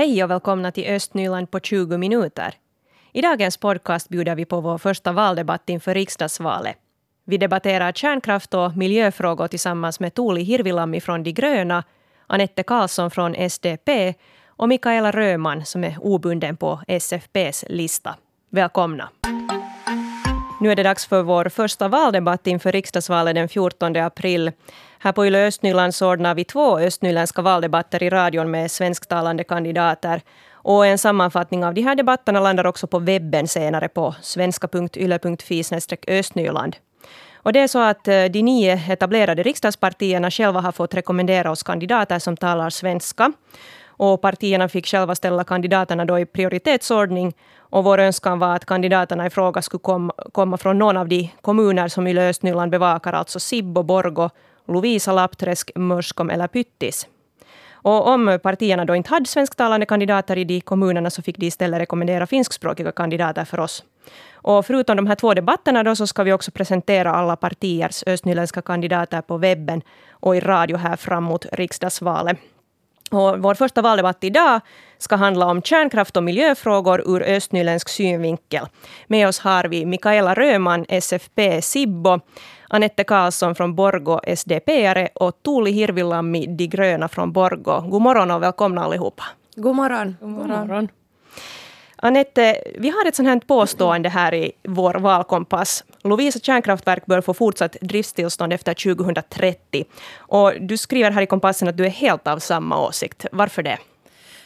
Hej och välkomna till Östnyland på 20 minuter. I dagens podcast bjuder vi på vår första valdebatt inför riksdagsvalet. Vi debatterar kärnkraft och miljöfrågor tillsammans med Tuuli Hirvilammi från De gröna, Anette Karlsson från SDP och Mikaela Röman som är obunden på SFPs lista. Välkomna. Nu är det dags för vår första valdebatt inför riksdagsvalet den 14 april. Här på Yle Östnyland så ordnar vi två östnyländska valdebatter i radion med svensktalande kandidater. Och en sammanfattning av de här debatterna landar också på webben senare på svenska.yle.fi östnyland. Och det är så att eh, de nio etablerade riksdagspartierna själva har fått rekommendera oss kandidater som talar svenska. Och partierna fick själva ställa kandidaterna då i prioritetsordning. Och vår önskan var att kandidaterna i fråga skulle komma, komma från någon av de kommuner som Yle Östnyland bevakar, alltså Sibbo, Borgo, Lovisa, Lappträsk, Mörskom eller Pyttis. Och om partierna då inte hade svensktalande kandidater i de kommunerna så fick de istället rekommendera finskspråkiga kandidater för oss. Och förutom de här två debatterna då så ska vi också presentera alla partiers östnyländska kandidater på webben och i radio här fram mot riksdagsvalet. Och vår första valdebatt idag ska handla om kärnkraft och miljöfrågor ur östnyländsk synvinkel. Med oss har vi Mikaela Röman, SFP Sibbo, Anette Karlsson från Borgo, SDP-are och Tuuli Hirvilammi, De gröna från Borgo. God morgon och välkomna allihopa. God morgon. God morgon. God morgon. Anette, vi har ett sånt här påstående här i vår valkompass. Lovisa kärnkraftverk bör få fortsatt driftstillstånd efter 2030. Och du skriver här i kompassen att du är helt av samma åsikt. Varför det?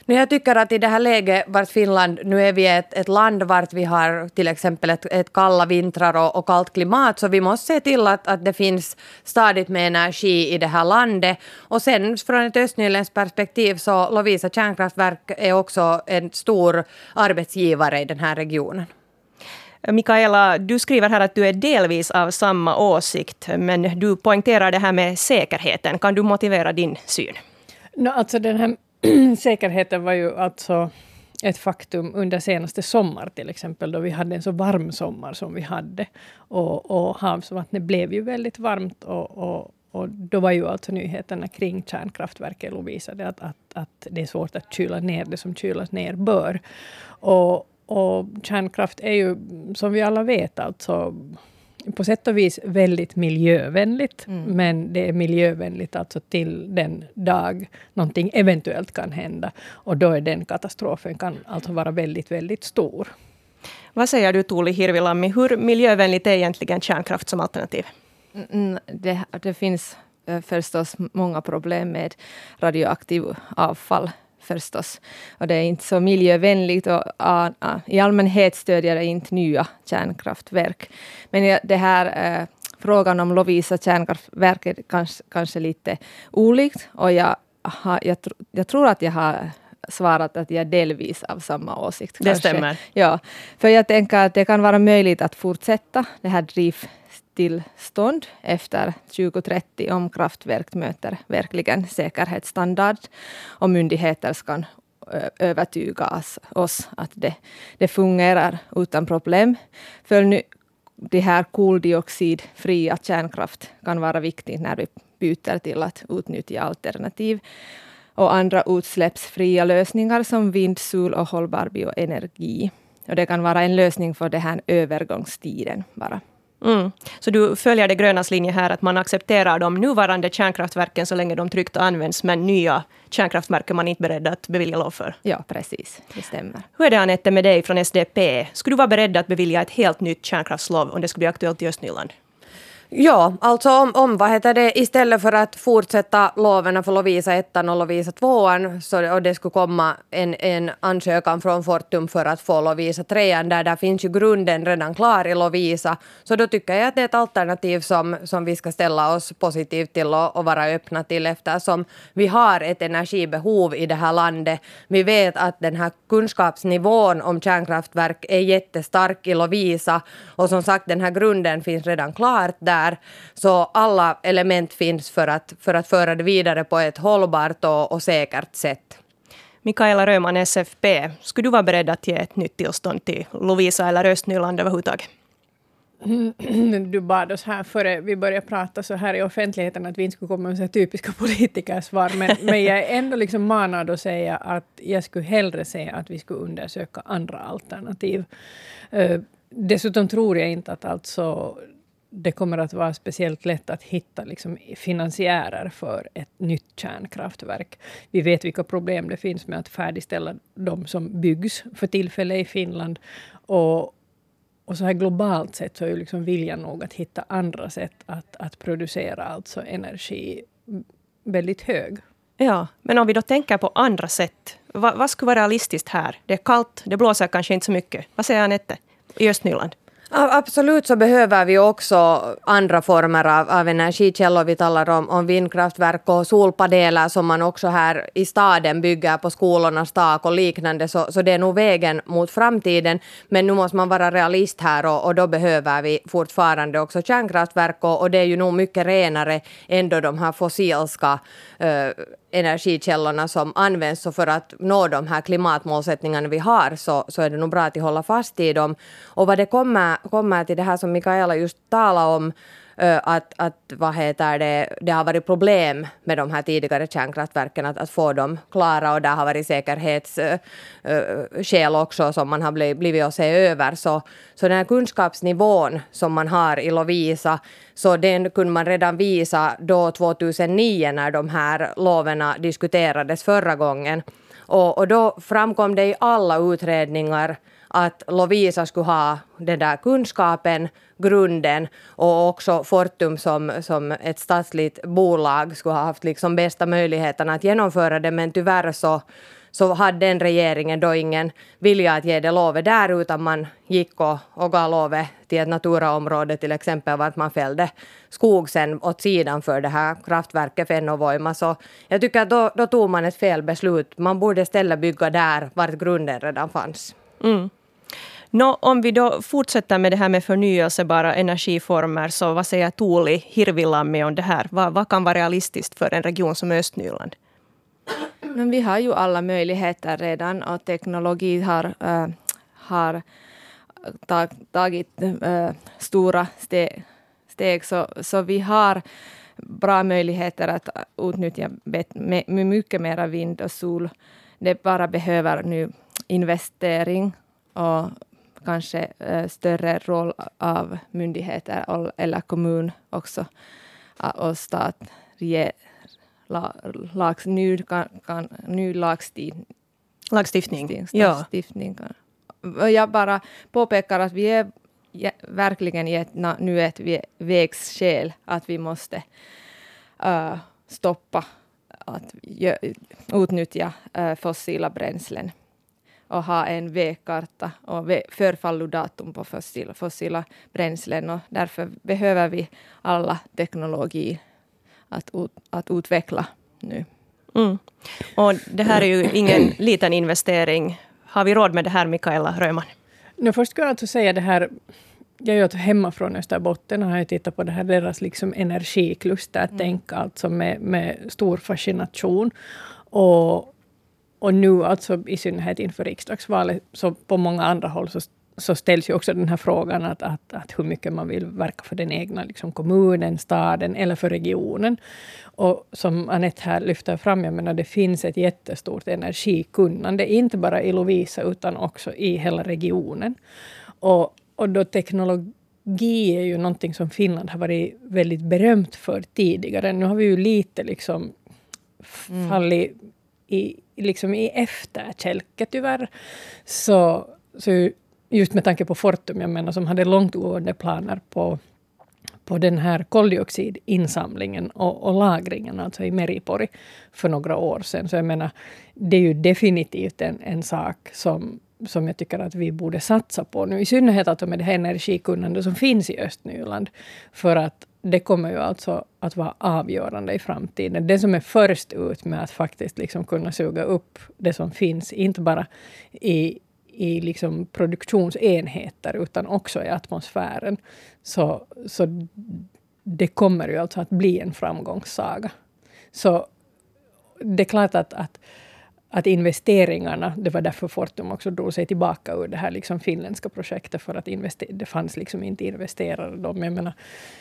Nu jag tycker att i det här läget vart Finland, nu är vi ett, ett land vart vi har till exempel ett, ett kalla vintrar och, och, kallt klimat, så vi måste se till att, att det finns stadigt med energi i det här landet. Och sen från ett östnyländskt perspektiv så Lovisa kärnkraftverk är också en stor arbetsgivare i den här regionen. Mikaela, du skriver här att du är delvis av samma åsikt, men du poängterar det här med säkerheten. Kan du motivera din syn? No, alltså den här säkerheten var ju alltså ett faktum under senaste sommar till exempel, då vi hade en så varm sommar som vi hade. Och, och havsvattnet blev ju väldigt varmt och, och, och då var ju alltså nyheterna kring kärnkraftverket Lovisa att, att, att det är svårt att kyla ner det som kylas ner bör. Och, och kärnkraft är ju, som vi alla vet, alltså på sätt och vis väldigt miljövänligt, mm. men det är miljövänligt alltså till den dag någonting eventuellt kan hända. Och då är den katastrofen kan alltså vara väldigt, väldigt stor. Vad säger du Tuuli Hirvilammi, hur miljövänligt är egentligen kärnkraft som alternativ? Mm, det, det finns eh, förstås många problem med radioaktivt avfall förstås. Och det är inte så miljövänligt och uh, uh, i allmänhet stödjer det inte nya kärnkraftverk. Men det här uh, frågan om Lovisa kärnkraftverk är kanske, kanske lite olikt och jag, ha, jag, tr jag tror att jag har svarat att jag delvis av samma åsikt. Det kanske. stämmer. Ja, för jag tänker att det kan vara möjligt att fortsätta det här drift tillstånd efter 2030 om kraftverk möter verkligen säkerhetsstandard och myndigheter ska eh, övertyga oss att det, det fungerar utan problem. För nu, det här koldioxidfria kärnkraft kan vara viktigt när vi byter till att utnyttja alternativ och andra utsläppsfria lösningar som vind, sol och hållbar bioenergi. Och det kan vara en lösning för den här övergångstiden bara. Mm. Så du följer det grönas linje här att man accepterar de nuvarande kärnkraftverken så länge de tryggt används, men nya kärnkraftverk är man inte beredd att bevilja lov för? Ja, precis. Det stämmer. Hur är det Anette med dig från SDP? Skulle du vara beredd att bevilja ett helt nytt kärnkraftslov om det skulle bli aktuellt i Östnyland? Ja, alltså om, om vad heter det, istället för att fortsätta loven för Lovisa 1 och Lovisa 2 så, och det skulle komma en, en ansökan från Fortum för att få Lovisa 3 där, där finns ju grunden redan klar i Lovisa. Så då tycker jag att det är ett alternativ som, som vi ska ställa oss positivt till och, och vara öppna till eftersom vi har ett energibehov i det här landet. Vi vet att den här kunskapsnivån om kärnkraftverk är jättestark i Lovisa och som sagt den här grunden finns redan klart där där. Så alla element finns för att, för att föra det vidare på ett hållbart och, och säkert sätt. Mikaela Röman, SFP, skulle du vara beredd att ge ett nytt tillstånd till Lovisa eller Östnyland överhuvudtaget? du bad oss här före vi började prata så här i offentligheten att vi inte skulle komma med så typiska politikersvar. Men, men jag är ändå liksom manad att säga att jag skulle hellre se att vi skulle undersöka andra alternativ. Uh, dessutom tror jag inte att alltså det kommer att vara speciellt lätt att hitta liksom finansiärer för ett nytt kärnkraftverk. Vi vet vilka problem det finns med att färdigställa de som byggs för tillfället i Finland. Och, och så här globalt sett så är ju liksom viljan nog att hitta andra sätt att, att producera alltså energi väldigt hög. Ja, men om vi då tänker på andra sätt. Vad, vad skulle vara realistiskt här? Det är kallt, det blåser kanske inte så mycket. Vad säger Anette i Östnyland? Absolut så behöver vi också andra former av, av energikällor. Vi talar om, om vindkraftverk och solpaneler som man också här i staden bygger på skolornas tak och liknande. Så, så det är nog vägen mot framtiden. Men nu måste man vara realist här och, och då behöver vi fortfarande också kärnkraftverk och, och det är ju nog mycket renare än då de här fossilska uh, energikällorna som används. Så för att nå de här klimatmålsättningarna vi har så, så är det nog bra att hålla fast i dem. Och vad det kommer, kommer till det här som Mikaela just talade om att, att vad heter det, det har varit problem med de här tidigare kärnkraftverken att, att få dem klara och där har varit säkerhetsskäl också som man har blivit, blivit att se över. Så, så den här kunskapsnivån som man har i Lovisa så den kunde man redan visa då 2009 när de här loven diskuterades förra gången. Och, och då framkom det i alla utredningar att Lovisa skulle ha den där kunskapen, grunden och också Fortum som, som ett statligt bolag skulle ha haft liksom bästa möjligheten att genomföra det men tyvärr så så hade den regeringen då ingen vilja att ge det lovet där utan man gick och, och gav lovet till ett Naturaområde till exempel vart man fällde skog sen åt sidan för det här kraftverket Fennovoima. Så jag tycker att då, då tog man ett fel beslut. Man borde istället bygga där vart grunden redan fanns. Mm. Nå, om vi då fortsätter med det här med förnyelsebara energiformer, så vad säger Tuuli Hirvilammi om det här? Vad, vad kan vara realistiskt för en region som Östnyland? Men vi har ju alla möjligheter redan och teknologi har, äh, har tag, tagit äh, stora steg, steg, så, så vi har bra möjligheter att utnyttja mycket mer vind och sol. Det bara behöver nu investering och kanske äh, större roll av myndigheter eller kommun också och stat, la, lags, ny, kan, kan, ny lagstiftning. Lagstiftning. lagstiftning ja. Jag bara påpekar att vi är verkligen i ett, nu ett vägsskäl att vi måste uh, stoppa att utnyttja uh, fossila bränslen och ha en vägkarta och förfallodatum på fossila, fossila bränslen. Och därför behöver vi alla teknologi att, att utveckla nu. Mm. Och det här är ju ingen liten investering. Har vi råd med det här, Mikaela Röman? No, först ska jag alltså säga det här jag är ju hemma från Österbotten och har tittat på det här, deras liksom energikluster, mm. tänk alltså med, med stor fascination. Och, och nu alltså i synnerhet inför riksdagsvalet, så på många andra håll så så ställs ju också den här frågan att, att, att hur mycket man vill verka för den egna liksom kommunen, staden eller för regionen. Och som Anette här lyfter fram, jag menar det finns ett jättestort energikunnande, inte bara i Lovisa utan också i hela regionen. Och, och då teknologi är ju någonting som Finland har varit väldigt berömt för tidigare. Nu har vi ju lite liksom mm. fallit i, liksom i efterkälke tyvärr. Så, så just med tanke på Fortum, jag menar, som hade långtgående planer på på den här koldioxidinsamlingen och, och lagringen, alltså i Meripori, för några år sedan. Så jag menar, det är ju definitivt en, en sak som, som jag tycker att vi borde satsa på nu. I synnerhet att med det här energikunnande som finns i Östnyland. För att det kommer ju alltså att vara avgörande i framtiden. Den som är först ut med att faktiskt liksom kunna suga upp det som finns, inte bara i, i liksom produktionsenheter utan också i atmosfären. Så, så det kommer ju alltså att bli en framgångssaga. Så det är klart att, att, att investeringarna, det var därför Fortum också drog sig tillbaka ur det här liksom finländska projektet, för att det fanns liksom inte investerare. Då. Men jag menar,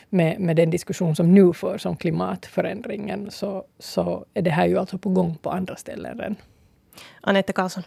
med, med den diskussion som nu förs om klimatförändringen, så, så är det här ju alltså på gång på andra ställen än Anette Karlsson.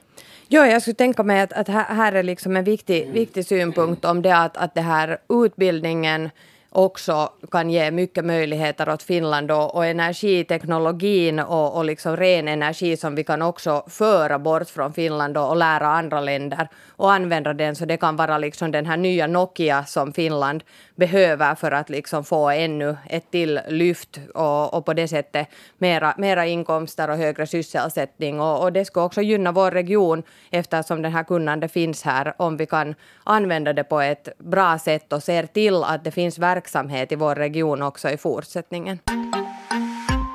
Ja, jag skulle tänka mig att, att här är liksom en viktig, viktig synpunkt om det att, att det här utbildningen också kan ge mycket möjligheter åt Finland och, och energiteknologin och, och liksom ren energi som vi kan också föra bort från Finland och, och lära andra länder och använda den. Så det kan vara liksom den här nya Nokia som Finland behöver för att liksom få ännu ett till lyft och, och på det sättet mera, mera inkomster och högre sysselsättning och, och det skulle också gynna vår region eftersom den här kunnande finns här om vi kan använda det på ett bra sätt och ser till att det finns verksamhet i vår region också i fortsättningen.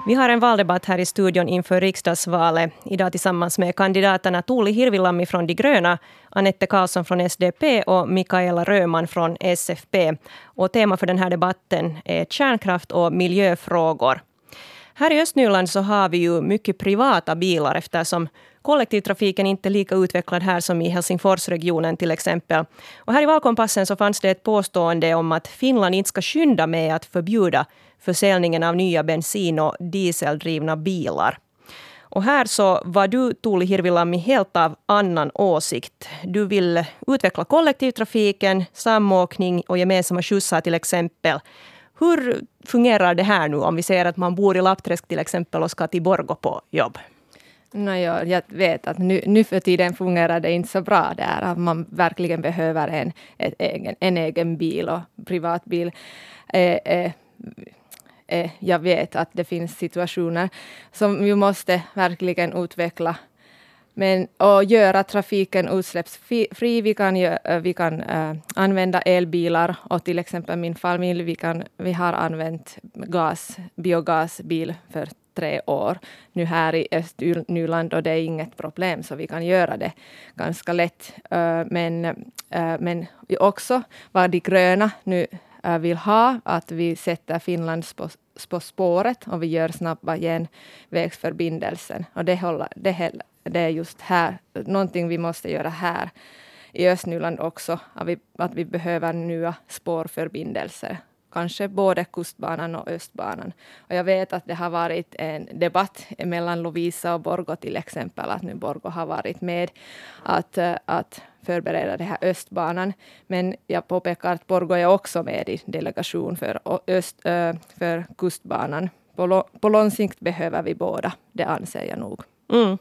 Vi har en valdebatt här i studion inför riksdagsvalet. Idag tillsammans med kandidaterna Tuuli Hirvilammi från De gröna, Anette Karlsson från SDP och Mikaela Röman från SFP. Och tema för den här debatten är kärnkraft och miljöfrågor. Här i Östnyland så har vi ju mycket privata bilar eftersom kollektivtrafiken inte är lika utvecklad här som i Helsingforsregionen till exempel. Och här i valkompassen så fanns det ett påstående om att Finland inte ska skynda med att förbjuda försäljningen av nya bensin och dieseldrivna bilar. Och här så var du, Tuuli Hirvilammi, helt av annan åsikt. Du vill utveckla kollektivtrafiken, samåkning och gemensamma skjutsar till exempel. Hur fungerar det här nu om vi säger att man bor i Lappträsk till exempel och ska till Borgo på jobb? No, ja, jag vet att nu, nu för tiden fungerar det inte så bra där. Att man verkligen behöver en, ett egen, en egen bil och privatbil. Eh, eh, eh, jag vet att det finns situationer som vi måste verkligen utveckla men, och göra trafiken utsläppsfri. Vi kan, eh, vi kan uh, använda elbilar och till exempel min familj, vi, kan, vi har använt gas, biogasbil för tre år nu här i Östnyland och det är inget problem så vi kan göra det ganska lätt. Uh, men, uh, men också vad de gröna nu vill ha, att vi sätter Finland på, på spåret och vi gör snabba genvägsförbindelsen. Och det, håller, det, det är just här, någonting vi måste göra här i Östnyland också, att vi, att vi behöver nya spårförbindelser. Kanske både kustbanan och östbanan. Och jag vet att det har varit en debatt mellan Lovisa och Borgo till exempel, att nu Borgo har varit med att, eh, att förbereda den här östbanan. Men jag påpekar att Borgo är också med i delegation för, öst, eh, för kustbanan. På, på lång sikt behöver vi båda, det anser jag nog. Mm.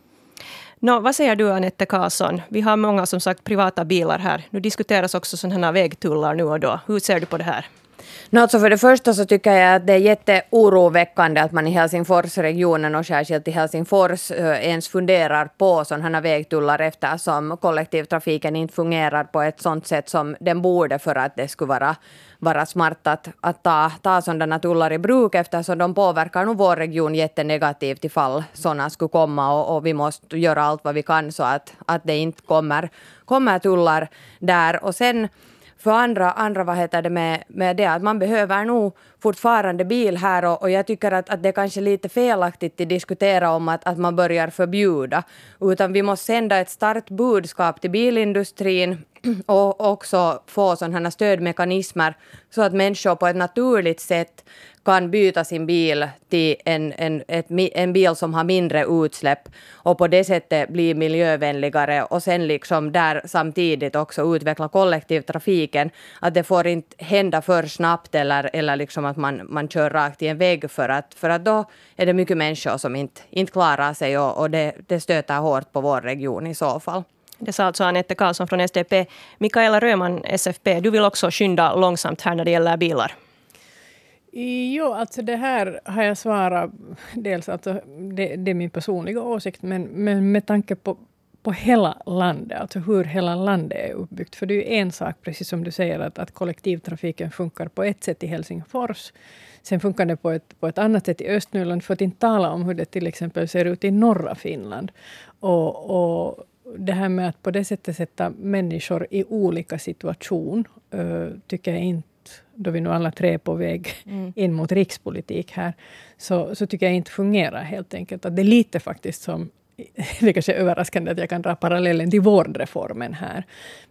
No, vad säger du Anette Karlsson? Vi har många som sagt privata bilar här. Nu diskuteras också sådana här vägtullar nu och då. Hur ser du på det här? No, alltså för det första så tycker jag att det är jätteoroväckande att man i Helsingforsregionen och särskilt i Helsingfors eh, ens funderar på sådana vägtullar eftersom kollektivtrafiken inte fungerar på ett sådant sätt som den borde för att det skulle vara, vara smart att, att ta, ta sådana tullar i bruk eftersom de påverkar nog vår region jättenegativt ifall sådana skulle komma och, och vi måste göra allt vad vi kan så att, att det inte kommer, kommer tullar där. Och sen för andra, andra vad heter det med, med det att man behöver nog fortfarande bil här och, och jag tycker att, att det är kanske lite felaktigt att diskutera om att, att man börjar förbjuda. Utan vi måste sända ett starkt budskap till bilindustrin och också få sådana stödmekanismer så att människor på ett naturligt sätt kan byta sin bil till en, en, ett, en bil som har mindre utsläpp och på det sättet bli miljövänligare och sen liksom där samtidigt också utveckla kollektivtrafiken. Att det får inte hända för snabbt eller, eller liksom att man, man kör rakt i en vägg för att, för att då är det mycket människor som inte, inte klarar sig och, och det, det stöter hårt på vår region i så fall. Det sa alltså Anette Karlsson från SDP. Mikaela Röman, SFP, du vill också skynda långsamt här när det gäller bilar. Jo, alltså det här har jag svarat. Dels alltså, det, det är min personliga åsikt, men, men med tanke på, på hela landet, alltså hur hela landet är uppbyggt. För det är ju en sak, precis som du säger, att, att kollektivtrafiken funkar på ett sätt i Helsingfors. Sen funkar det på ett, på ett annat sätt i Östnyland, för att inte tala om hur det till exempel ser ut i norra Finland. Och, och det här med att på det sättet sätta människor i olika situation, uh, tycker jag inte då vi nu alla tre är på väg mm. in mot rikspolitik här, så, så tycker jag inte fungerar helt enkelt. Att det är lite faktiskt som det är kanske överraskande att jag kan dra parallellen till vårdreformen här.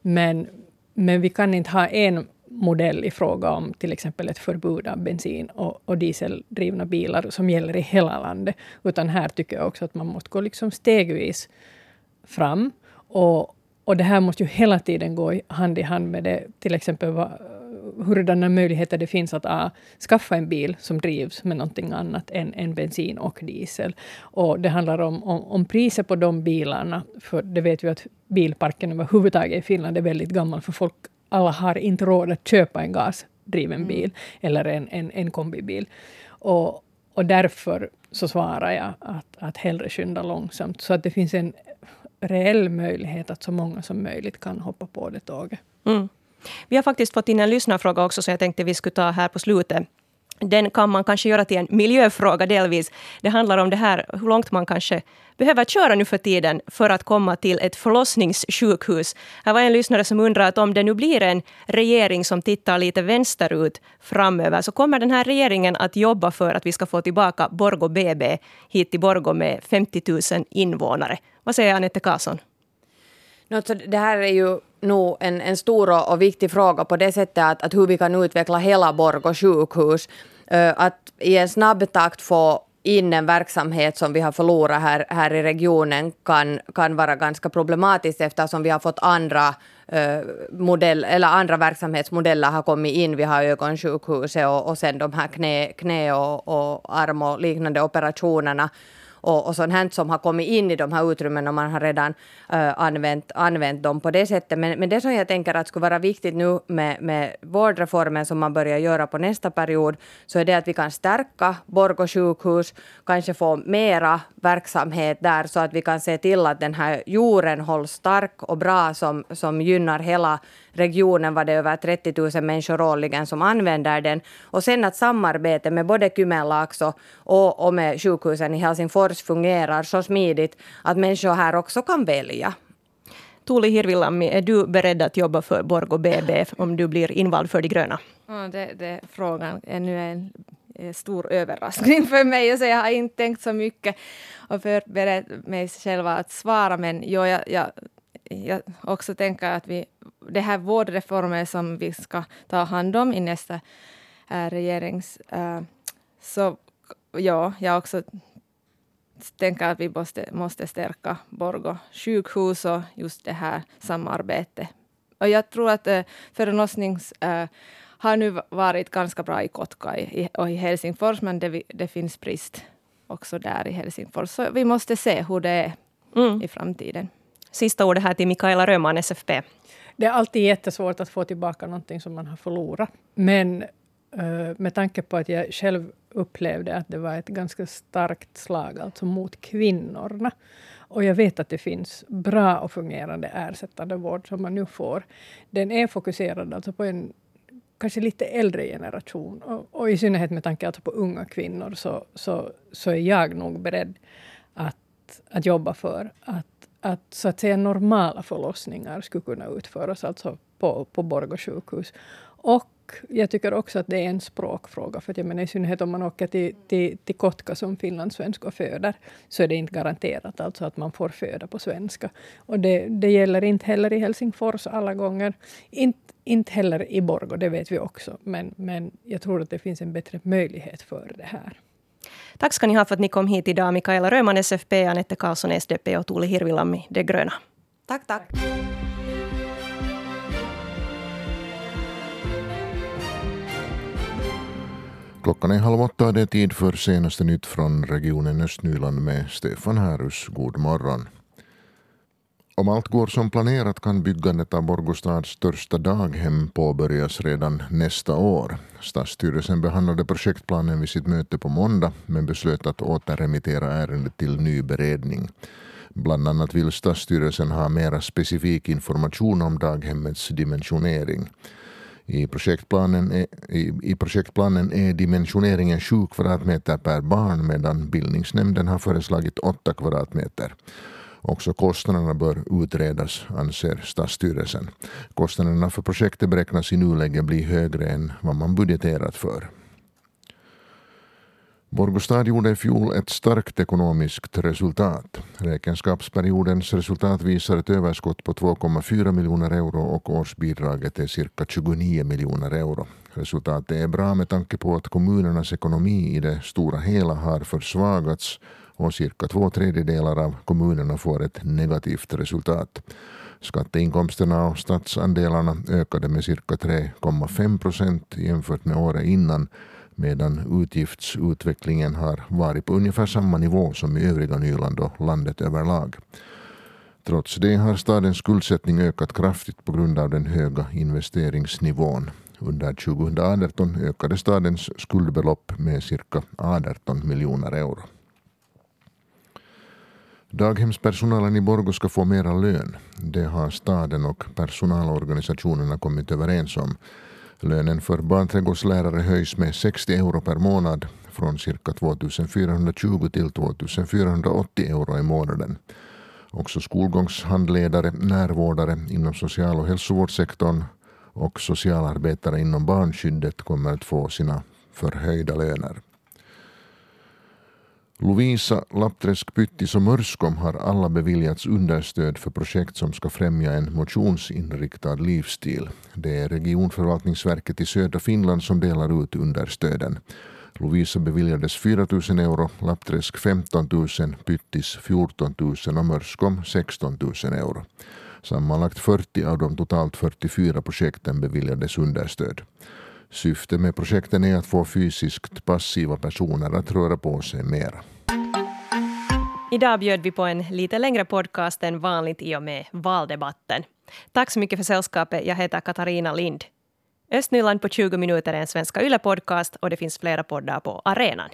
Men, men vi kan inte ha en modell i fråga om till exempel ett förbud av bensin och, och dieseldrivna bilar som gäller i hela landet. Utan här tycker jag också att man måste gå liksom stegvis fram. Och, och det här måste ju hela tiden gå hand i hand med det, till exempel vad, hurdana möjligheter det finns att a, skaffa en bil som drivs med någonting annat än, än bensin och diesel. Och det handlar om, om, om priset på de bilarna, för det vet vi att bilparken överhuvudtaget i Finland är väldigt gammal, för folk alla har inte råd att köpa en gasdriven mm. bil eller en, en, en kombibil. Och, och därför så svarar jag att, att hellre skynda långsamt, så att det finns en reell möjlighet att så många som möjligt kan hoppa på det tåget. Mm. Vi har faktiskt fått in en lyssnarfråga också, så jag tänkte vi skulle ta här på slutet. Den kan man kanske göra till en miljöfråga delvis. Det handlar om det här hur långt man kanske behöver köra nu för tiden för att komma till ett förlossningssjukhus. Här var en lyssnare som undrar att om det nu blir en regering som tittar lite vänsterut framöver, så kommer den här regeringen att jobba för att vi ska få tillbaka Borgo BB hit till Borgo med 50 000 invånare. Vad säger Anette Karlsson? det här är ju nog en, en stor och viktig fråga på det sättet att, att hur vi kan utveckla hela Borgå sjukhus. Uh, att i en snabb takt få in en verksamhet som vi har förlorat här, här i regionen kan, kan vara ganska problematiskt eftersom vi har fått andra uh, modell, eller andra verksamhetsmodeller har kommit in. Vi har ögonsjukhuset och, och sen de här knä, knä och, och arm och liknande operationerna och, och sånt här som har kommit in i de här utrymmen och man har redan äh, använt, använt dem på det sättet. Men, men det som jag tänker att skulle vara viktigt nu med, med vårdreformen som man börjar göra på nästa period, så är det att vi kan stärka Borgå sjukhus, kanske få mera verksamhet där så att vi kan se till att den här jorden hålls stark och bra som, som gynnar hela regionen var det över 30 000 människor årligen som använder den. Och sen att samarbete med både Kymenlaakso och, och med sjukhusen i Helsingfors fungerar så smidigt att människor här också kan välja. Tuuli Hirvilammi, är du beredd att jobba för Borgå BB om du blir invald för De gröna? Ja, det, det, frågan är nu en stor överraskning för mig, så jag har inte tänkt så mycket och förberett mig själv att svara, men jo, jag, jag, jag också tänker att vi, det här vårdreformen som vi ska ta hand om i nästa äh, regerings... Äh, så ja, jag också tänker att vi måste, måste stärka Borgå sjukhus och just det här samarbetet. Och jag tror att äh, förlossnings... Äh, har nu varit ganska bra i Kotka i, och i Helsingfors, men det, det finns brist också där i Helsingfors. Så vi måste se hur det är mm. i framtiden. Sista ordet här till Mikaela Röman, SFP. Det är alltid jättesvårt att få tillbaka någonting som man har förlorat. Men eh, med tanke på att jag själv upplevde att det var ett ganska starkt slag alltså mot kvinnorna. Och jag vet att det finns bra och fungerande ersättande vård som man nu får. Den är fokuserad alltså på en kanske lite äldre generation. Och, och i synnerhet med tanke alltså på unga kvinnor så, så, så är jag nog beredd att, att jobba för att att så att säga normala förlossningar skulle kunna utföras alltså på, på Borgå sjukhus. Och jag tycker också att det är en språkfråga, för att jag menar, i synnerhet om man åker till, till, till Kotka som finlandssvensk och föder, så är det inte garanterat alltså att man får föda på svenska. Och det, det gäller inte heller i Helsingfors alla gånger. Inte, inte heller i Borgå, det vet vi också. Men, men jag tror att det finns en bättre möjlighet för det här. Tack ska ni ha för att ni kom hit idag. Mikaela Röman, SFP, Anette Karlsson, SDP och Tuuli Hirvilammi, De gröna. Tack, tack. Klockan är halv åtta det är tid för senaste nytt från regionen Östnyland med Stefan Härus. God morgon. Om allt går som planerat kan byggandet av Borgostads största daghem påbörjas redan nästa år. Stadsstyrelsen behandlade projektplanen vid sitt möte på måndag men beslöt att återremittera ärendet till ny beredning. Bland annat vill stadsstyrelsen ha mera specifik information om daghemmets dimensionering. I projektplanen, är, i, I projektplanen är dimensioneringen 7 kvadratmeter per barn medan bildningsnämnden har föreslagit 8 kvadratmeter. Också kostnaderna bör utredas, anser stadsstyrelsen. Kostnaderna för projektet beräknas i nuläget bli högre än vad man budgeterat för. Borgostad gjorde i fjol ett starkt ekonomiskt resultat. Räkenskapsperiodens resultat visar ett överskott på 2,4 miljoner euro och årsbidraget är cirka 29 miljoner euro. Resultatet är bra med tanke på att kommunernas ekonomi i det stora hela har försvagats och cirka två tredjedelar av kommunerna får ett negativt resultat. Skatteinkomsterna och statsandelarna ökade med cirka 3,5 procent jämfört med året innan medan utgiftsutvecklingen har varit på ungefär samma nivå som i övriga Nyland och landet överlag. Trots det har stadens skuldsättning ökat kraftigt på grund av den höga investeringsnivån. Under 2018 ökade stadens skuldbelopp med cirka 18 miljoner euro. Daghemspersonalen i Borgå ska få mera lön. Det har staden och personalorganisationerna kommit överens om. Lönen för barnträdgårdslärare höjs med 60 euro per månad från cirka 2420 till 2480 euro i månaden. Också skolgångshandledare, närvårdare inom social och hälsovårdssektorn och socialarbetare inom barnskyddet kommer att få sina förhöjda löner. Lovisa, Lappträsk, Pyttis och Mörskom har alla beviljats understöd för projekt som ska främja en motionsinriktad livsstil. Det är regionförvaltningsverket i södra Finland som delar ut understöden. Lovisa beviljades 4 000 euro, Lappträsk 15 000, Pyttis 14 000 och Mörskom 16 000 euro. Sammanlagt 40 av de totalt 44 projekten beviljades understöd. Syftet med projekten är att få fysiskt passiva personer att röra på sig mera. Idag bjöd vi på en lite längre podcast än vanligt i och med valdebatten. Tack så mycket för sällskapet. Jag heter Katarina Lind. Östnyland på 20 minuter är en Svenska Yle-podcast och det finns flera poddar på arenan.